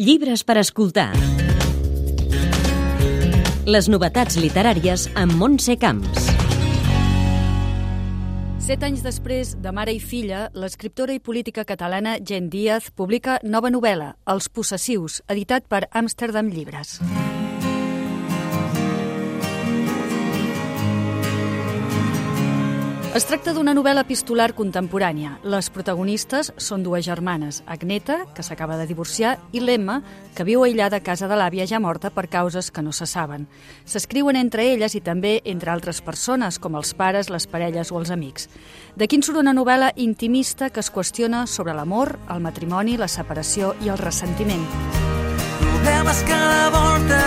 Llibres per escoltar. Les novetats literàries amb Montse Camps. Set anys després de Mare i Filla, l'escriptora i política catalana Jen Díaz publica nova novel·la, Els possessius, editat per Amsterdam Llibres. Es tracta d'una novel·la epistolar contemporània. Les protagonistes són dues germanes, Agneta, que s'acaba de divorciar, i l'Emma, que viu aïllada a casa de l'àvia ja morta per causes que no se saben. S'escriuen entre elles i també entre altres persones, com els pares, les parelles o els amics. D'aquí en surt una novel·la intimista que es qüestiona sobre l'amor, el matrimoni, la separació i el ressentiment. Problemes cada volta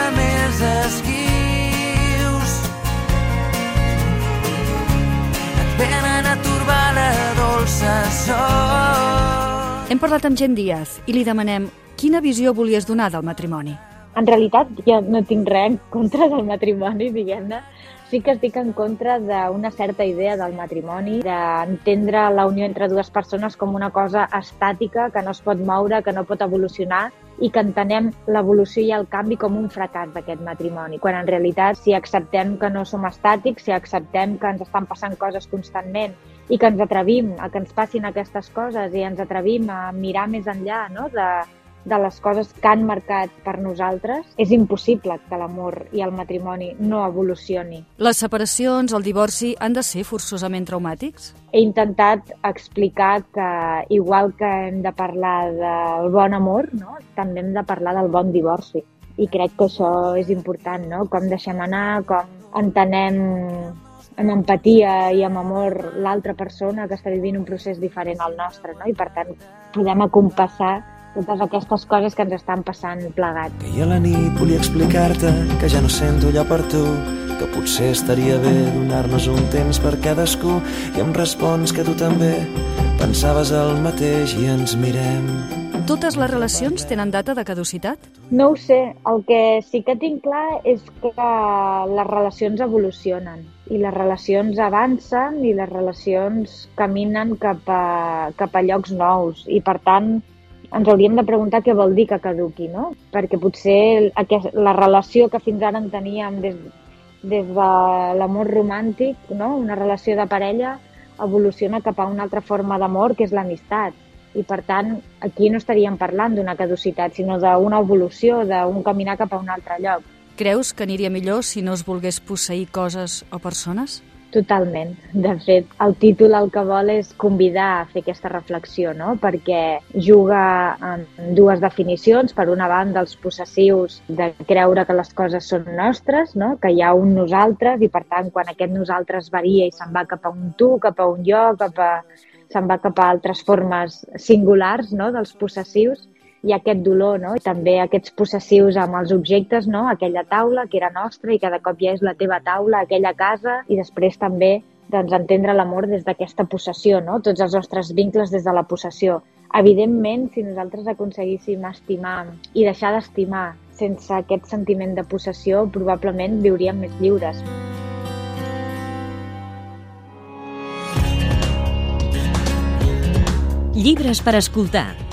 Hem parlat amb Gent Díaz i li demanem quina visió volies donar del matrimoni. En realitat, jo no tinc res en contra del matrimoni, diguem-ne. Sí que estic en contra d'una certa idea del matrimoni, d'entendre la unió entre dues persones com una cosa estàtica, que no es pot moure, que no pot evolucionar, i que entenem l'evolució i el canvi com un fracàs d'aquest matrimoni, quan en realitat si acceptem que no som estàtics, si acceptem que ens estan passant coses constantment i que ens atrevim a que ens passin aquestes coses i ens atrevim a mirar més enllà no? de, de les coses que han marcat per nosaltres, és impossible que l'amor i el matrimoni no evolucioni. Les separacions, el divorci, han de ser forçosament traumàtics? He intentat explicar que, igual que hem de parlar del bon amor, no? també hem de parlar del bon divorci. I crec que això és important, no? com deixem anar, com entenem amb empatia i amb amor l'altra persona que està vivint un procés diferent al nostre, no? i per tant podem acompassar totes aquestes coses que ens estan passant plegats. Ahir a la nit volia explicar-te que ja no sento allò per tu, que potser estaria bé donar-nos un temps per cadascú i em respons que tu també pensaves el mateix i ens mirem. Totes les relacions tenen data de caducitat? No ho sé, el que sí que tinc clar és que les relacions evolucionen i les relacions avancen i les relacions caminen cap a, cap a llocs nous i per tant ens hauríem de preguntar què vol dir que caduqui, no? Perquè potser la relació que fins ara en teníem des, des de l'amor romàntic, no? una relació de parella, evoluciona cap a una altra forma d'amor que és l'amistat. I per tant, aquí no estaríem parlant d'una caducitat, sinó d'una evolució, d'un caminar cap a un altre lloc. Creus que aniria millor si no es volgués posseir coses o persones? Totalment. De fet, el títol el que vol és convidar a fer aquesta reflexió, no? perquè juga amb dues definicions. Per una banda, els possessius de creure que les coses són nostres, no? que hi ha un nosaltres i, per tant, quan aquest nosaltres varia i se'n va cap a un tu, cap a un jo, cap a... se'n va cap a altres formes singulars no? dels possessius, ha aquest dolor, no? I també aquests possessius amb els objectes, no? Aquella taula que era nostra i cada cop ja és la teva taula, aquella casa, i després també doncs, entendre l'amor des d'aquesta possessió, no? Tots els nostres vincles des de la possessió. Evidentment, si nosaltres aconseguíssim estimar i deixar d'estimar sense aquest sentiment de possessió, probablement viuríem més lliures. Llibres per escoltar.